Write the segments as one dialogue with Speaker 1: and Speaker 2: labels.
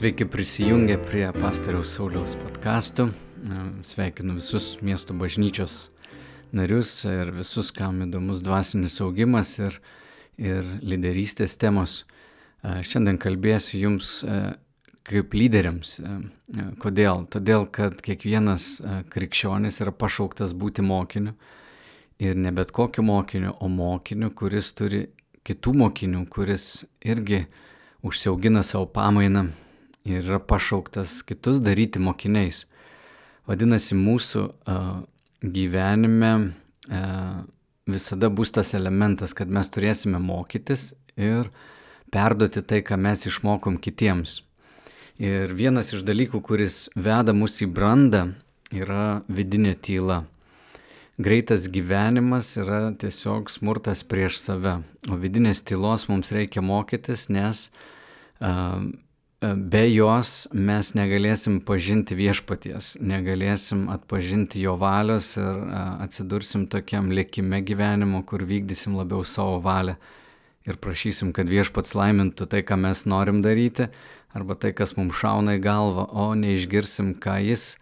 Speaker 1: Sveiki prisijungę prie pastoriaus Sauliaus podkastų. Sveikinu visus miesto bažnyčios narius ir visus, kam įdomus dvasinis augimas ir, ir lyderystės temos. Šiandien kalbėsiu jums kaip lyderiams. Kodėl? Todėl, kad kiekvienas krikščionis yra pašauktas būti mokiniu. Ir ne bet kokiu mokiniu, o mokiniu, kuris turi kitų mokinių, kuris irgi užsiaugina savo pamainą ir yra pašauktas kitus daryti mokiniais. Vadinasi, mūsų uh, gyvenime uh, visada bus tas elementas, kad mes turėsime mokytis ir perduoti tai, ką mes išmokom kitiems. Ir vienas iš dalykų, kuris veda mus į brandą, yra vidinė tyla. Greitas gyvenimas yra tiesiog smurtas prieš save, o vidinės tylos mums reikia mokytis, nes uh, be jos mes negalėsim pažinti viešpaties, negalėsim atpažinti jo valios ir atsidursim tokiam lėkime gyvenimo, kur vykdysim labiau savo valią ir prašysim, kad viešpats laimintų tai, ką mes norim daryti, arba tai, kas mums šauna į galvą, o neišgirsim, ką jis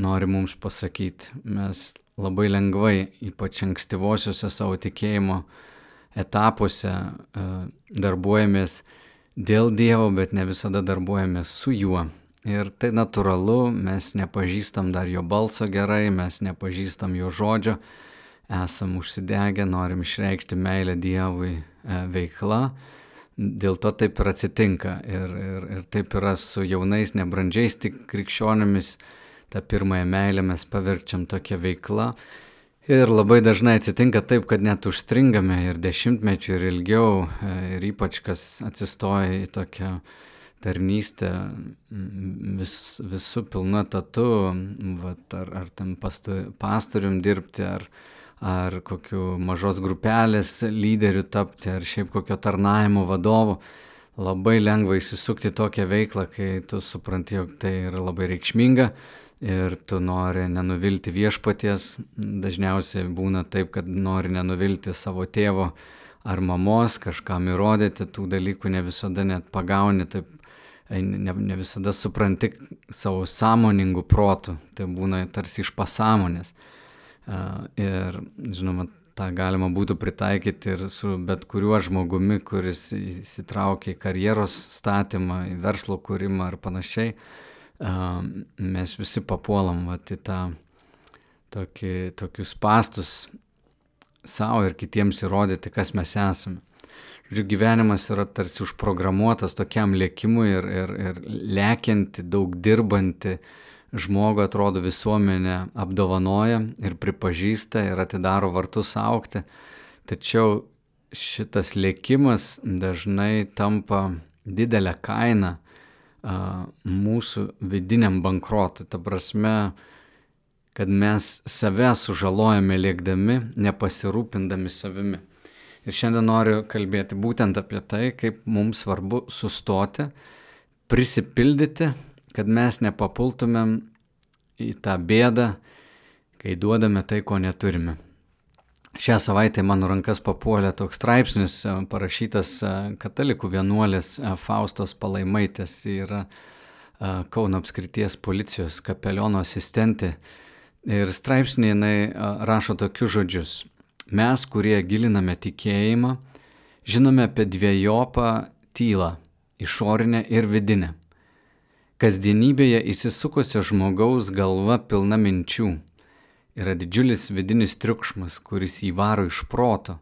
Speaker 1: nori mums pasakyti. Mes labai lengvai, ypač ankstyvosiuose savo tikėjimo etapuose, darbuojamės dėl Dievo, bet ne visada darbuojamės su juo. Ir tai natūralu, mes nepažįstam dar jo balso gerai, mes nepažįstam jo žodžio, esam užsidegę, norim išreikšti meilę Dievui e, veikla. Dėl to taip ir atsitinka. Ir, ir, ir taip yra su jaunais, nebrandžiais tik krikščionimis. Ta pirmąją meilę mes paverčiam tokia veikla. Ir labai dažnai atsitinka taip, kad net užstringame ir dešimtmečių ir ilgiau, e, ir ypač kas atsistoja į tokią tarnystę vis, visų pilnu tatu, vat, ar, ar ten pastu, pastorium dirbti, ar, ar kokiu mažos grupelės lyderiu tapti, ar šiaip kokio tarnavimo vadovu. Labai lengva įsisukti tokią veiklą, kai tu supranti, jog tai yra labai reikšminga ir tu nori nenuvilti viešpaties, dažniausiai būna taip, kad nori nenuvilti savo tėvo ar mamos, kažkam įrodyti, tų dalykų ne visada net pagauni, taip ne, ne visada supranti savo sąmoningų protų, tai būna tarsi iš pasąmonės. Ir, žinoma, tą galima būtų pritaikyti ir su bet kuriuo žmogumi, kuris įsitraukia į karjeros statymą, į verslo kūrimą ar panašiai mes visi papuolam vat, į tą tokį, tokius pastus savo ir kitiems įrodyti, kas mes esame. Žiūrėjau, gyvenimas yra tarsi užprogramuotas tokiam lėkimui ir, ir, ir lėkianti, daug dirbanti žmogų atrodo visuomenė apdovanoja ir pripažįsta ir atidaro vartus aukti. Tačiau šitas lėkimas dažnai tampa didelę kainą mūsų vidiniam bankrotui. Ta prasme, kad mes save sužalojame lėkdami, nepasirūpindami savimi. Ir šiandien noriu kalbėti būtent apie tai, kaip mums svarbu sustoti, prisipildyti, kad mes nepapultumėm į tą bėdą, kai duodame tai, ko neturime. Šią savaitę mano rankas papuolė toks straipsnis e, parašytas e, katalikų vienuolės e, Faustos Palaimaitės. Ji yra Kauno apskrities policijos kapeliono asistentė. Ir straipsnė jinai rašo tokius žodžius. Mes, kurie giliname tikėjimą, žinome apie dviejopą tylą - išorinę ir vidinę. Kasdienybėje įsisukusio žmogaus galva pilna minčių yra didžiulis vidinis triukšmas, kuris jį varo iš proto.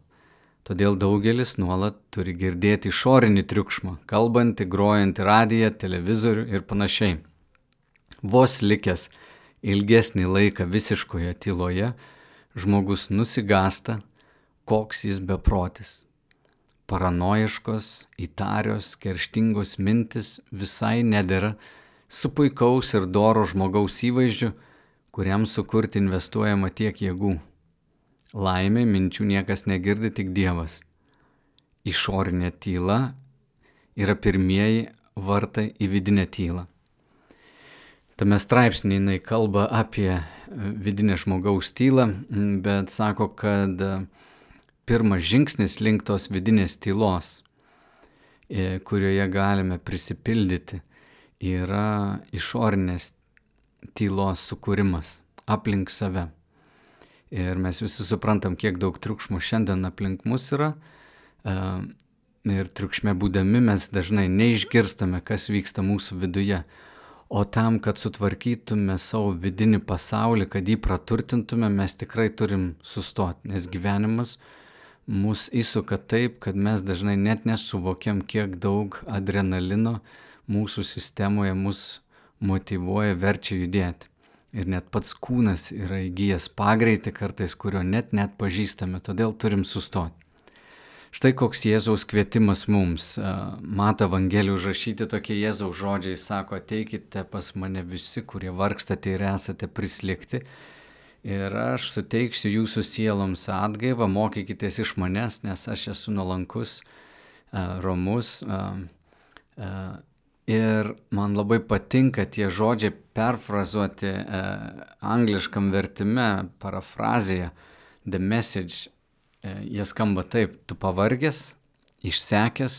Speaker 1: Todėl daugelis nuolat turi girdėti išorinį triukšmą, kalbantį, grojantį radiją, televizorių ir panašiai. Vos likęs ilgesnį laiką visiškoje tyloje, žmogus nusigasta, koks jis beprotis. Paranoiškos, įtarios, kerštingos mintis visai nedėra su puikaus ir doro žmogaus įvaizdžiu, kuriam sukurti investuojama tiek jėgų. Laimė minčių niekas negirdi, tik Dievas. Išorinė tyla yra pirmieji vartai į vidinę tylą. Tame straipsnėje jinai kalba apie e, vidinę žmogaus tylą, bet sako, kad e, pirmas žingsnis link tos vidinės tylos, e, kurioje galime prisipildyti, yra išorinės tylos sukūrimas aplink save. Ir mes visi suprantam, kiek daug triukšmo šiandien aplink mus yra. E, ir triukšme būdami mes dažnai neišgirstame, kas vyksta mūsų viduje. O tam, kad sutvarkytume savo vidinį pasaulį, kad jį praturtintume, mes tikrai turim sustoti, nes gyvenimas mus įsuka taip, kad mes dažnai net nesuvokiam, kiek daug adrenalino mūsų sistemoje mus motivuoja, verčia judėti. Ir net pats kūnas yra įgyjęs pagreitį kartais, kurio net net pažįstame, todėl turim sustoti. Štai koks Jėzaus kvietimas mums. Mato Evangelijų užrašyti tokie Jėzaus žodžiai, sako, ateikite pas mane visi, kurie vargstate ir esate prislėgti. Ir aš suteiksiu jūsų sieloms atgaivą, mokykitės iš manęs, nes aš esu nuolankus, romus. Ir man labai patinka tie žodžiai perfrazuoti angliškam vertime, parafrazėje, the message E, jie skamba taip, tu pavargęs, išsekęs,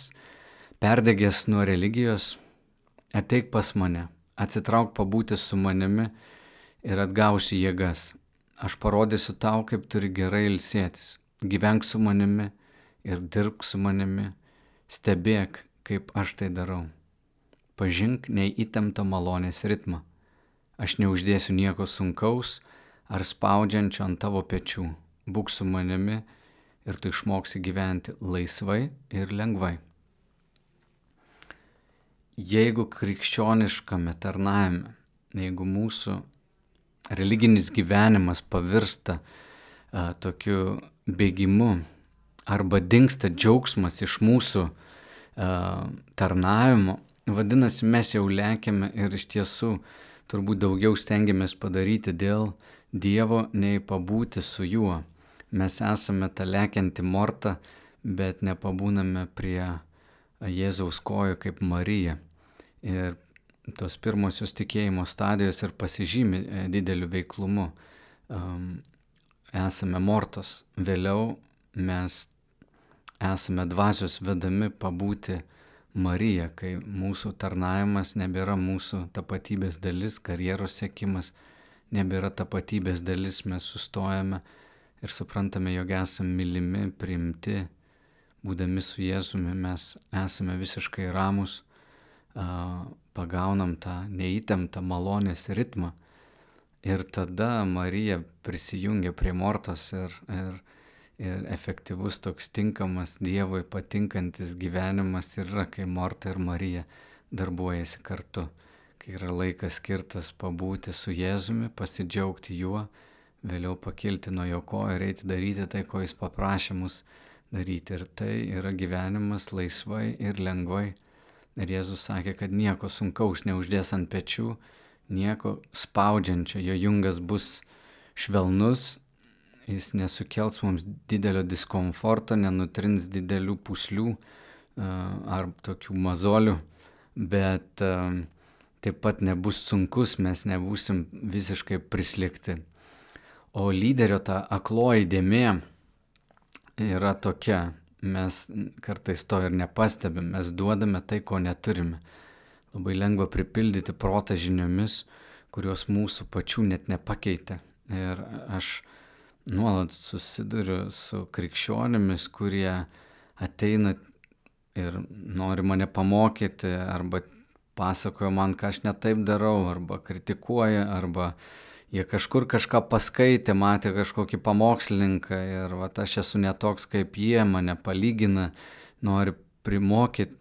Speaker 1: perdegęs nuo religijos, ateik pas mane, atsitrauk pabūti su manimi ir atgausi jėgas. Aš parodysiu tau, kaip turi gerai ilsėtis. Gyvenk su manimi ir dirbk su manimi, stebėk, kaip aš tai darau. Pažink neįtemptą malonės ritmą. Aš neuždėsiu nieko sunkaus ar spaudžiančio ant tavo pečių. Būk su manimi ir tu išmoksi gyventi laisvai ir lengvai. Jeigu krikščioniškame tarnavime, jeigu mūsų religinis gyvenimas pavirsta a, tokiu bėgimu arba dinksta džiaugsmas iš mūsų a, tarnavimo, vadinasi, mes jau lėkiame ir iš tiesų turbūt daugiau stengiamės padaryti dėl Dievo, nei pabūti su juo mes esame ta lekianti morta, bet nepabūname prie Jėzaus kojų kaip Marija. Ir tos pirmosios tikėjimo stadijos ir pasižymi e, dideliu veiklumu. Esame mortos, vėliau mes esame dvasios vedami pabūti Marija, kai mūsų tarnavimas nebėra mūsų tapatybės dalis, karjeros sėkimas nebėra tapatybės dalis, mes sustojame ir suprantame, jog esame mylimi, priimti, būdami su Jėzumi mes esame visiškai ramus, pagaunam tą neįtemptą malonės ritmą. Ir tada Marija prisijungia prie Mortos ir, ir, ir efektyvus toks tinkamas Dievui patinkantis gyvenimas yra, kai Morta ir Marija darbuojasi kartu, kai yra laikas skirtas pabūti su Jėzumi, pasidžiaugti juo vėliau pakilti nuo jo ko ir eiti daryti tai, ko jis paprašė mus daryti. Ir tai yra gyvenimas laisvai ir lengvai. Ir Jėzus sakė, kad nieko sunkaus neuždės ant pečių, nieko spaudžiančio, jo jungas bus švelnus, jis nesukels mums didelio diskomforto, nenutrins didelių puslių ar tokių mazolių, bet taip pat nebus sunkus, mes nebūsim visiškai prislėgti. O lyderio ta akloji dėmė yra tokia, mes kartais to ir nepastebim, mes duodame tai, ko neturime. Labai lengva pripildyti protą žiniomis, kurios mūsų pačių net nepakeitė. Ir aš nuolat susiduriu su krikščionimis, kurie ateina ir nori mane pamokyti, arba pasakoja man, ką aš netaip darau, arba kritikuoja, arba jie kažkur kažką paskaitė, matė kažkokį pamokslininką ir va, aš esu netoks kaip jie, mane palygina, nori primokyti,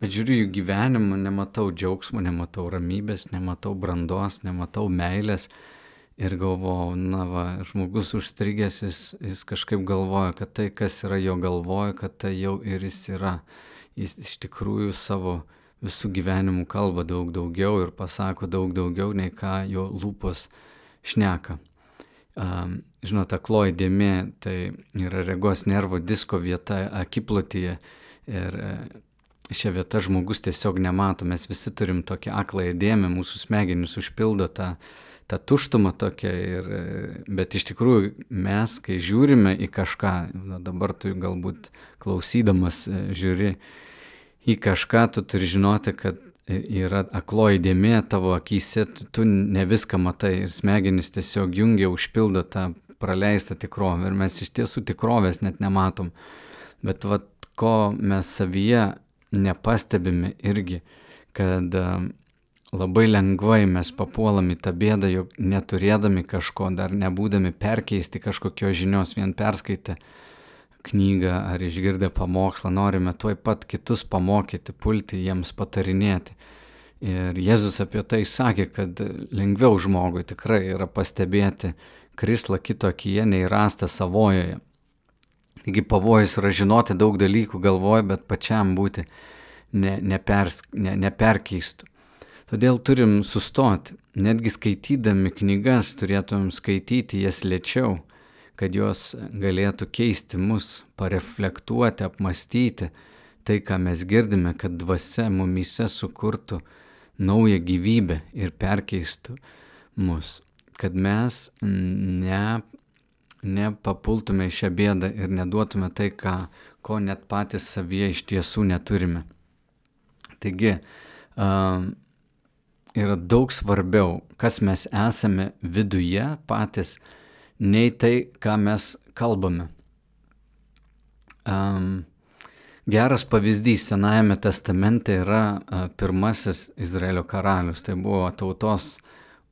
Speaker 1: bet žiūriu jų gyvenimą, nematau džiaugsmo, nematau ramybės, nematau brandos, nematau meilės ir galvoju, na va, žmogus užstrigęs, jis, jis kažkaip galvoja, kad tai, kas yra jo galvoja, kad tai jau ir jis yra. Jis iš tikrųjų savo visų gyvenimų kalba daug daugiau ir pasako daug daugiau, nei ką jo lūpos šneka. Žinote, akloji dėmė tai yra regos nervo disko vieta akiplotyje ir e, šią vietą žmogus tiesiog nemato. Mes visi turim tokią akląją dėmę, mūsų smegenys užpildo tą, tą tuštumą tokią, ir, e, bet iš tikrųjų mes, kai žiūrime į kažką, na, dabar tu galbūt klausydamas e, žiūri į kažką, tu turi žinoti, kad yra akloji dėmė tavo akise, tu ne viską matai ir smegenys tiesiog jungia, užpildo tą praleistą tikrovę ir mes iš tiesų tikrovės net nematom. Bet vad, ko mes savyje nepastebime irgi, kad labai lengvai mes papuolam į tą bėdą, jog neturėdami kažko, dar nebūdami perkeisti kažkokios žinios, vien perskaitę knygą ar išgirdę pamokslą, norime tuoj pat kitus pamokyti, pulti jiems patarinėti. Ir Jėzus apie tai sakė, kad lengviau žmogui tikrai yra pastebėti krislą kito akyje nei rastą savojoje. Taigi pavojus yra žinoti daug dalykų galvoje, bet pačiam būti ne, nepers, ne, neperkeistų. Todėl turim sustoti. Netgi skaitydami knygas turėtumėm skaityti jas lėčiau, kad jos galėtų keisti mus, pareflektuoti, apmastyti tai, ką mes girdime, kad dvasia mumise sukurtų naują gyvybę ir perkeistų mus. Kad mes ne, nepapultume į šią bėdą ir neduotume tai, ką, ko net patys savyje iš tiesų neturime. Taigi, uh, yra daug svarbiau, kas mes esame viduje patys, nei tai, ką mes kalbame. Um, geras pavyzdys Senajame testamente yra uh, pirmasis Izraelio karalius. Tai buvo tautos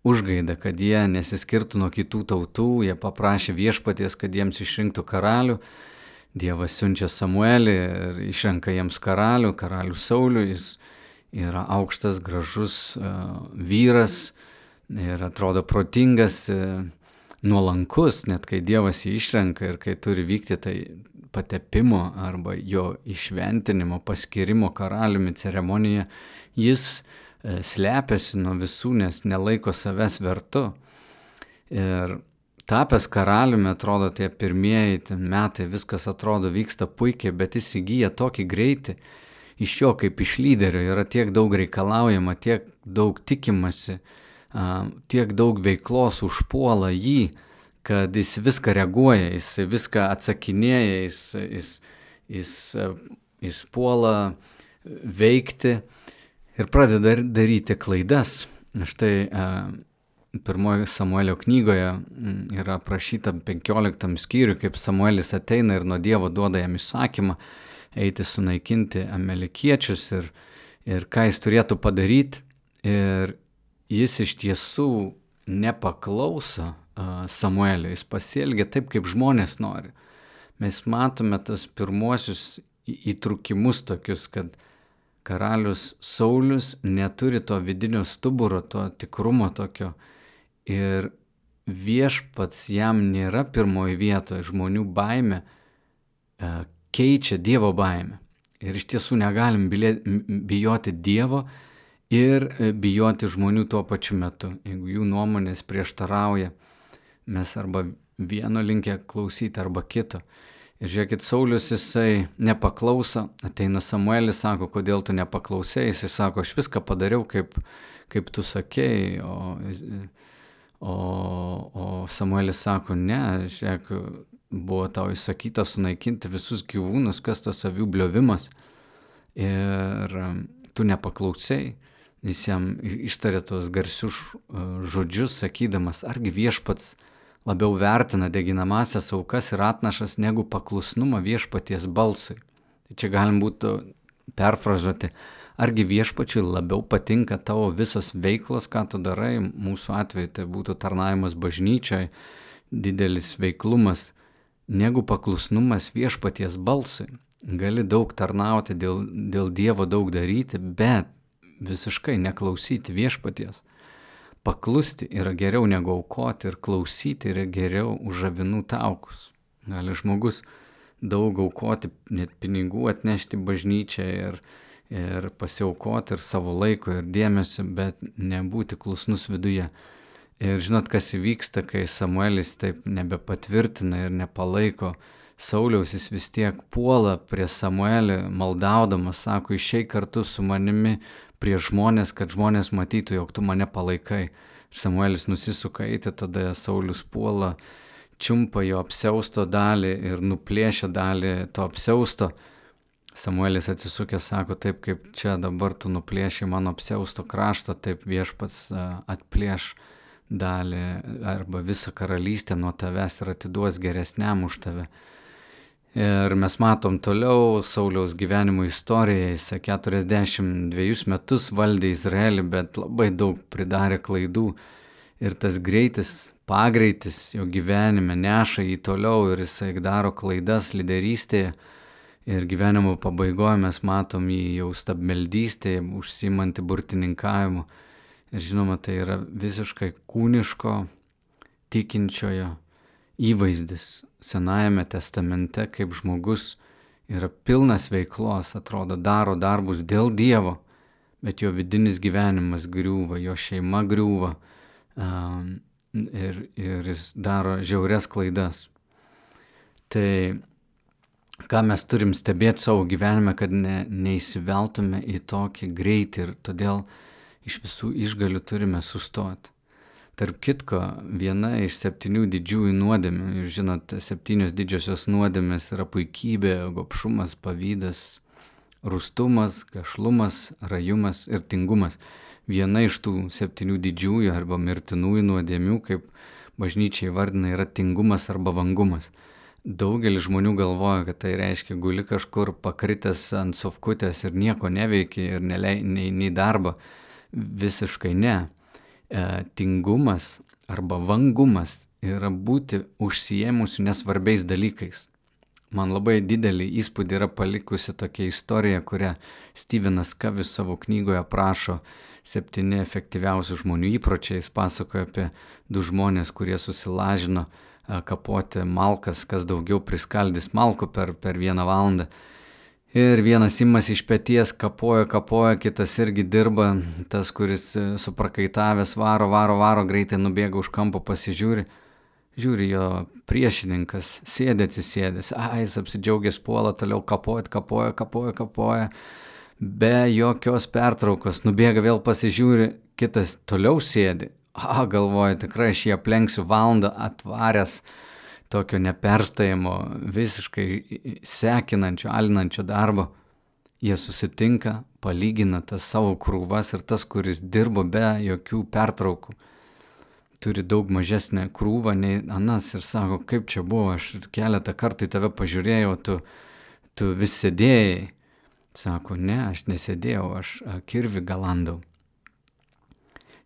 Speaker 1: užgaida, kad jie nesiskirtų nuo kitų tautų, jie paprašė viešpaties, kad jiems išrinktų karalių. Dievas siunčia Samuelį ir išrenka jiems karalių, karalių Saulių, jis yra aukštas, gražus vyras ir atrodo protingas, nuolankus, net kai Dievas jį išrenka ir kai turi vykti tai patepimo arba jo išventinimo, paskirimo karaliumi ceremonija, jis slepiasi nuo visų, nes nelaiko savęs vertu. Ir tapęs karaliumi, atrodo, tie pirmieji metai viskas atrodo vyksta puikiai, bet jis įgyja tokį greitį, iš jo kaip iš lyderio yra tiek daug reikalaujama, tiek daug tikimasi, tiek daug veiklos užpuola jį, kad jis viską reaguoja, jis viską atsakinėja, jis, jis, jis, jis puola veikti ir pradeda daryti klaidas. Štai pirmojo Samuelio knygoje yra aprašyta 15 skyriui, kaip Samuelis ateina ir nuo Dievo duoda jam įsakymą eiti sunaikinti amerikiečius ir, ir ką jis turėtų padaryti. Ir jis iš tiesų nepaklauso Samuelio, jis pasielgia taip, kaip žmonės nori. Mes matome tas pirmuosius įtrukimus tokius, kad karalius Saulis neturi to vidinio stuburo, to tikrumo tokio. Ir viešpats jam nėra pirmoji vietoje, žmonių baime keičia Dievo baimę. Ir iš tiesų negalim bijoti Dievo ir e, bijoti žmonių tuo pačiu metu. Jeigu jų nuomonės prieštarauja, mes arba vieno linkę klausyti, arba kito. Ir žiūrėkit, Saulis jisai nepaklauso, ateina Samuelis, sako, kodėl tu nepaklausai, jisai sako, aš viską padariau, kaip, kaip tu sakėjai, o, o, o Samuelis sako, ne, žiūrėk, buvo tau įsakyta sunaikinti visus gyvūnus, kas tas avių bliovimas. Ir um, tu nepaklausai, jis jam ištarė tos garsius uh, žodžius, sakydamas, argi viešpats labiau vertina deginamasias aukas ir atnašas negu paklusnumą viešpaties balsui. Tai čia galim būtų perfrazuoti, argi viešpačiui labiau patinka tavo visos veiklos, ką tu darai, mūsų atveju tai būtų tarnavimas bažnyčiai, didelis veiklumas, negu paklusnumas viešpaties balsui. Gali daug tarnauti, dėl, dėl Dievo daug daryti, bet visiškai neklausyti viešpaties. Paklusti yra geriau negu aukoti ir klausyti yra geriau už avinų taukus. Gali žmogus daug aukoti, net pinigų atnešti bažnyčią ir, ir pasiaukoti ir savo laiko ir dėmesio, bet nebūti klusnus viduje. Ir žinot, kas įvyksta, kai Samuelis taip nebepatvirtina ir nepalaiko Sauliaus, jis vis tiek puola prie Samuelį, maldaudamas, sako, išei kartu su manimi prie žmonės, kad žmonės matytų, jog tu mane palaikai. Samuelis nusisuka eiti, tada Saulis puola, čiumpa jo apseusto dalį ir nuplėšia dalį to apseusto. Samuelis atsisukęs sako, taip kaip čia dabar tu nuplėši mano apsiausto kraštą, taip viešpats atplėš dalį arba visą karalystę nuo tavęs ir atiduos geresniam už tave. Ir mes matom toliau Sauliaus gyvenimo istoriją, jis 42 metus valdė Izraelį, bet labai daug pridarė klaidų. Ir tas greitis, pagreitis jo gyvenime neša jį toliau ir jisai daro klaidas lyderystėje. Ir gyvenimo pabaigoje mes matom jį jau stabmeldystėje, užsimantį burtininkavimu. Ir žinoma, tai yra visiškai kūniško, tikinčiojo įvaizdis Senajame testamente, kaip žmogus yra pilnas veiklos, atrodo, daro darbus dėl Dievo, bet jo vidinis gyvenimas griūva, jo šeima griūva um, ir, ir jis daro žiaurias klaidas. Tai ką mes turim stebėti savo gyvenime, kad ne, neįsiveltume į tokį greitį ir todėl iš visų išgalių turime sustoti. Tarp kitko, viena iš septynių didžiųjų nuodėmių, jūs žinot, septynios didžiosios nuodėmės yra puikybė, gopšumas, pavydas, rūstumas, gašlumas, rajumas ir tingumas. Viena iš tų septynių didžiųjų arba mirtinųjų nuodėmių, kaip bažnyčiai vardina, yra tingumas arba vangumas. Daugelis žmonių galvoja, kad tai reiškia guli kažkur pakritęs ant sofkutės ir nieko neveikia ir nelei, nei, nei darbo. Visiškai ne e, tingumas arba vangumas yra būti užsijėmusiu nesvarbiais dalykais. Man labai didelį įspūdį yra palikusi tokia istorija, kurią Stevenas Kavis savo knygoje aprašo septyni efektyviausių žmonių įpročiai. Jis pasakoja apie du žmonės, kurie susilažino e, kapoti malkas, kas daugiau priskaldys malkų per, per vieną valandą. Ir vienas imas iš pėties kapoja, kapoja, kitas irgi dirba, tas, kuris e, suprakaitavęs varo, varo, varo, greitai nubėga už kampo, pasižiūri, žiūri jo priešininkas, sėdė atsisėdęs, ai, jis apsidžiaugęs puola, toliau kapoja, kapoja, kapoja, kapoja, be jokios pertraukos, nubėga vėl pasižiūri, kitas toliau sėdi, a, galvoja, tikrai aš jį aplenksiu valandą atvaręs, tokio neperstojimo, visiškai sekinančio, alinančio darbo, jie susitinka, palygina tas savo krūvas ir tas, kuris dirbo be jokių pertraukų, turi daug mažesnę krūvą nei Anas ir sako, kaip čia buvo, aš keletą kartų į tave pažiūrėjau, tu, tu vis sėdėjai. Sako, ne, aš nesėdėjau, aš kirvi galandau.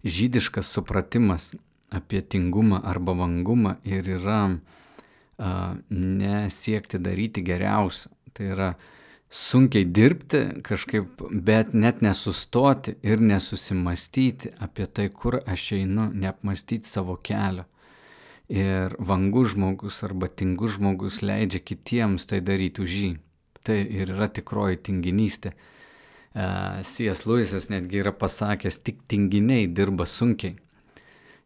Speaker 1: Žydiškas supratimas apie tingumą arba vangumą ir yra nesiekti daryti geriausio. Tai yra sunkiai dirbti kažkaip, bet net nesustoti ir nesusimastyti apie tai, kur aš einu, neapmastyti savo kelio. Ir vangus žmogus arba tingus žmogus leidžia kitiems tai daryti už jį. Tai ir yra tikroji tinginystė. C.S. Lewisas netgi yra pasakęs, tik tinginiai dirba sunkiai.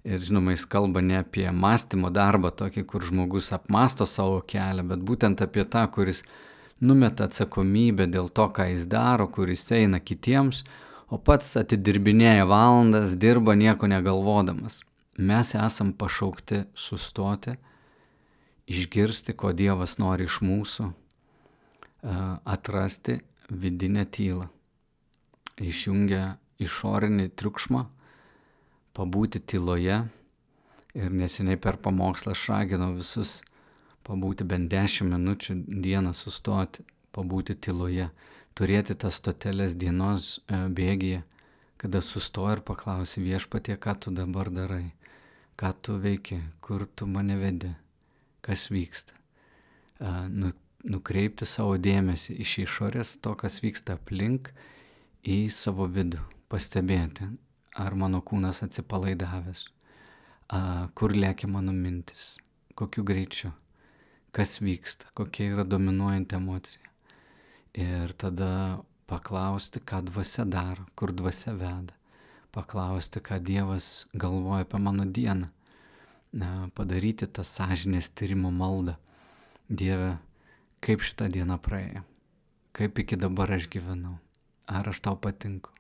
Speaker 1: Ir žinoma, jis kalba ne apie mąstymo darbą, tokį, kur žmogus apmasto savo kelią, bet būtent apie tą, kuris numeta atsakomybę dėl to, ką jis daro, kuris eina kitiems, o pats atidirbinėja valandas, dirba nieko negalvodamas. Mes esam pašaukti sustoti, išgirsti, ko Dievas nori iš mūsų, atrasti vidinę tylą. Išjungia išorinį triukšmą pabūti tyloje. Ir neseniai per pamokslą aš raginau visus pabūti bent 10 minučių dieną sustoti, pabūti tyloje, turėti tas stotelės dienos e, bėgyje, kada sustoji ir paklausi viešpatie, ką tu dabar darai, ką tu veiki, kur tu mane vedi, kas vyksta. E, nu, nukreipti savo dėmesį iš išorės to, kas vyksta aplink, į savo vidų, pastebėti, ar mano kūnas atsipalaidavęs, kur lėkia mano mintis, kokiu greičiu, kas vyksta, kokia yra dominuojanti emocija. Ir tada paklausti, ką dvasia daro, kur dvasia veda, paklausti, ką Dievas galvoja apie mano dieną, padaryti tą sąžinės tyrimo maldą. Dieve, kaip šitą dieną praėjo, kaip iki dabar aš gyvenau, ar aš tau patinku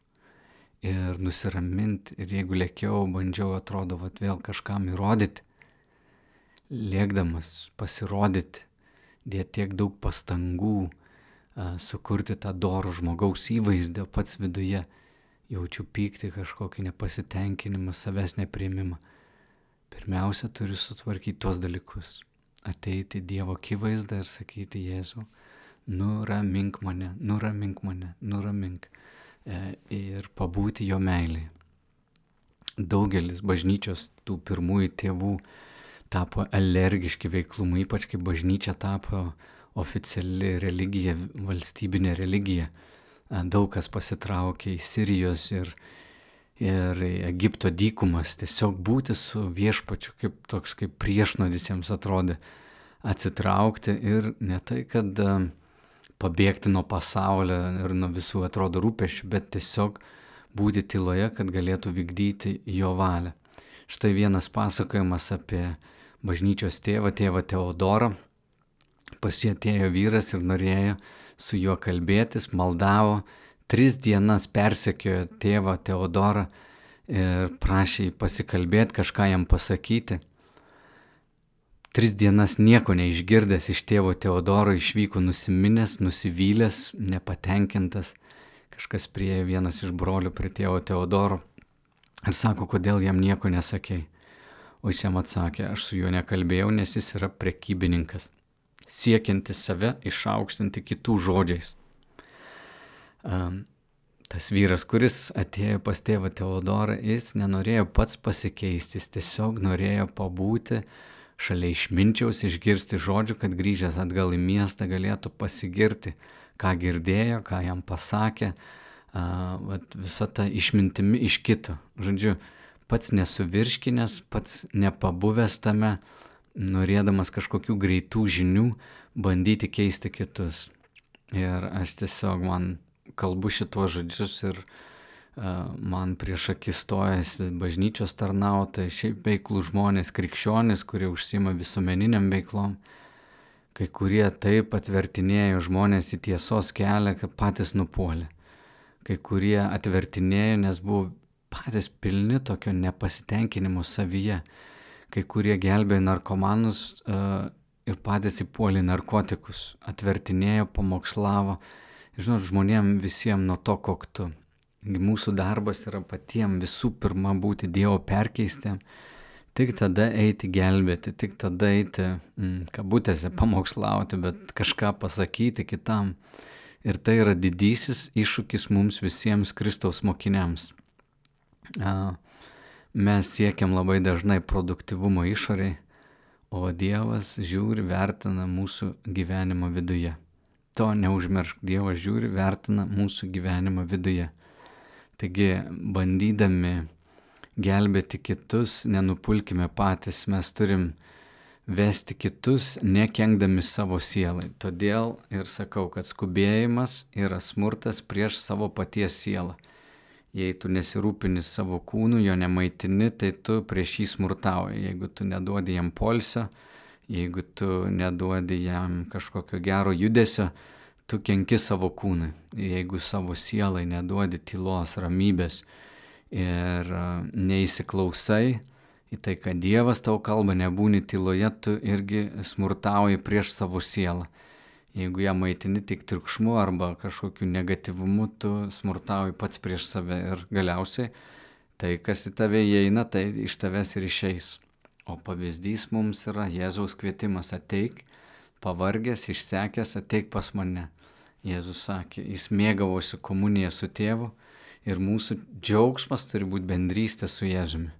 Speaker 1: ir nusiraminti. Ir jeigu lėkiau, bandžiau, atrodo, vat, vėl kažkam įrodyti, lėkdamas pasirodyti, dėti tiek daug pastangų, sukurti tą dorų žmogaus įvaizdį, pats viduje jaučiu pyktį, kažkokį nepasitenkinimą, savęs nepriimimą. Pirmiausia, turiu sutvarkyti tuos dalykus. Ateiti Dievo akivaizdą ir sakyti Jėzau, nuramink mane, nuramink mane, nuramink. E, ir pabūti jo meiliai. Daugelis bažnyčios tų pirmųjų tėvų tapo alergiški veiklumui, ypač kai bažnyčia tapo oficiali religija, valstybinė religija. Daug kas pasitraukė į Sirijos ir, ir Egipto dykumas, tiesiog būti su viešpačiu, kaip toks kaip priešnodis jiems atrodė, atsitraukti ir ne tai, kad pabėgti nuo pasaulio ir nuo visų atrodo rūpešių, bet tiesiog būti tyloje, kad galėtų vykdyti jo valią. Štai vienas pasakojimas apie bažnyčios tėvą, tėvą Teodorą. Pas jį atėjo vyras ir norėjo su juo kalbėtis, maldavo, tris dienas persekiojo tėvą Teodorą ir prašė jį pasikalbėti, kažką jam pasakyti. Tris dienas nieko neišgirdęs iš tėvo Teodoro išvyko nusiminęs, nusivylęs, nepatenkintas. Kažkas priejo vienas iš brolių prie tėvo Teodoro ir sako, kodėl jam nieko nesakėjai. O jis jam atsakė, aš su juo nekalbėjau, nes jis yra prekybininkas, siekiantis save išaukštinti kitų žodžiais. Um, tas vyras, kuris atėjo pas tėvą Teodorą, jis nenorėjo pats pasikeisti, jis tiesiog norėjo pabūti šalia išminčiaus, išgirsti žodžių, kad grįžęs atgal į miestą galėtų pasigirti, ką girdėjo, ką jam pasakė, uh, visą tą išmintimi iš kito. Žodžiu, pats nesuvirškinęs, pats nepabuvęs tame, norėdamas kažkokių greitų žinių, bandyti keisti kitus. Ir aš tiesiog man kalbu šitos žodžius ir uh, man prieš akis stojasi bažnyčios tarnautojai, šiaip veiklų žmonės, krikščionys, kurie užsima visuomeniniam veiklom. Kai kurie taip atvertinėjo žmonės į tiesos kelią, kad patys nupuolė. Kai kurie atvertinėjo, nes buvo patys pilni tokio nepasitenkinimo savyje. Kai kurie gelbėjo narkomanus uh, ir patys įpuolė narkotikus, atvertinėjo, pamokslavo. Žinot, žmonėm visiems nuo to koktu. Mūsų darbas yra patiems visų pirma būti Dievo perkeistėm, tik tada eiti gelbėti, tik tada eiti, mm, kabutėse, pamokslauti, bet kažką pasakyti kitam. Ir tai yra didysis iššūkis mums visiems Kristaus mokiniams mes siekiam labai dažnai produktivumo išoriai, o Dievas žiūri, vertina mūsų gyvenimo viduje. To neužmiršk, Dievas žiūri, vertina mūsų gyvenimo viduje. Taigi, bandydami gelbėti kitus, nenupulkime patys, mes turim vesti kitus, nekengdami savo sielai. Todėl ir sakau, kad skubėjimas yra smurtas prieš savo paties sielą jei tu nesirūpini savo kūnu, jo nemaitini, tai tu prieš jį smurtauji. Jeigu tu neduodi jam polsio, jeigu tu neduodi jam kažkokio gero judesio, tu kenki savo kūnui. Jeigu savo sielai neduodi tylos, ramybės ir neįsiklausai į tai, kad Dievas tau kalba, nebūni tyloje, tu irgi smurtauji prieš savo sielą. Jeigu ją maitini tik triukšmu arba kažkokiu negativumu, tu smurtauji pats prieš save ir galiausiai tai, kas į tave įeina, tai iš tavęs ir išeis. O pavyzdys mums yra Jėzaus kvietimas ateik, pavargęs, išsekęs, ateik pas mane. Jėzus sakė, jis mėgavosi komuniją su tėvu ir mūsų džiaugsmas turi būti bendrystė su Jėzumi.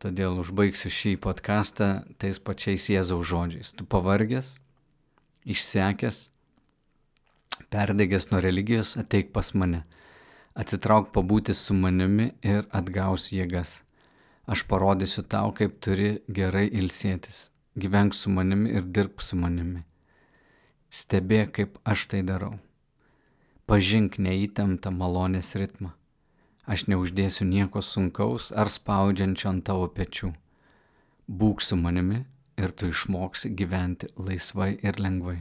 Speaker 1: Todėl užbaigsiu šį podcastą tais pačiais Jėzaus žodžiais. Tu pavargęs, išsekęs, perdegęs nuo religijos, ateik pas mane. Atsitrauk pabūti su manimi ir atgaus jėgas. Aš parodysiu tau, kaip turi gerai ilsėtis. Gyvenk su manimi ir dirbk su manimi. Stebėk, kaip aš tai darau. Pažink neįtemptą malonės ritmą. Aš neuždėsiu nieko sunkaus ar spaudžiančio ant tavo pečių. Būk su manimi ir tu išmoksi gyventi laisvai ir lengvai.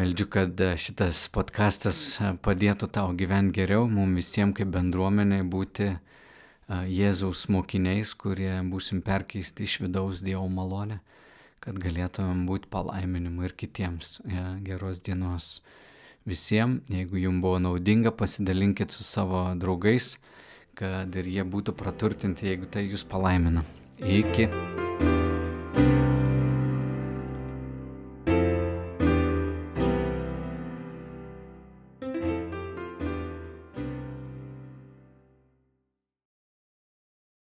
Speaker 1: Meldžiu, kad šitas podkastas padėtų tau gyventi geriau, mums visiems kaip bendruomeniai būti Jėzaus mokiniais, kurie būsim perkeisti iš vidaus Dievo malonę, kad galėtumėm būti palaiminimu ir kitiems. Ja, geros dienos visiems. Jeigu jums buvo naudinga, pasidalinkit su savo draugais, kad ir jie būtų praturtinti, jeigu tai jūs palaimina. Iki.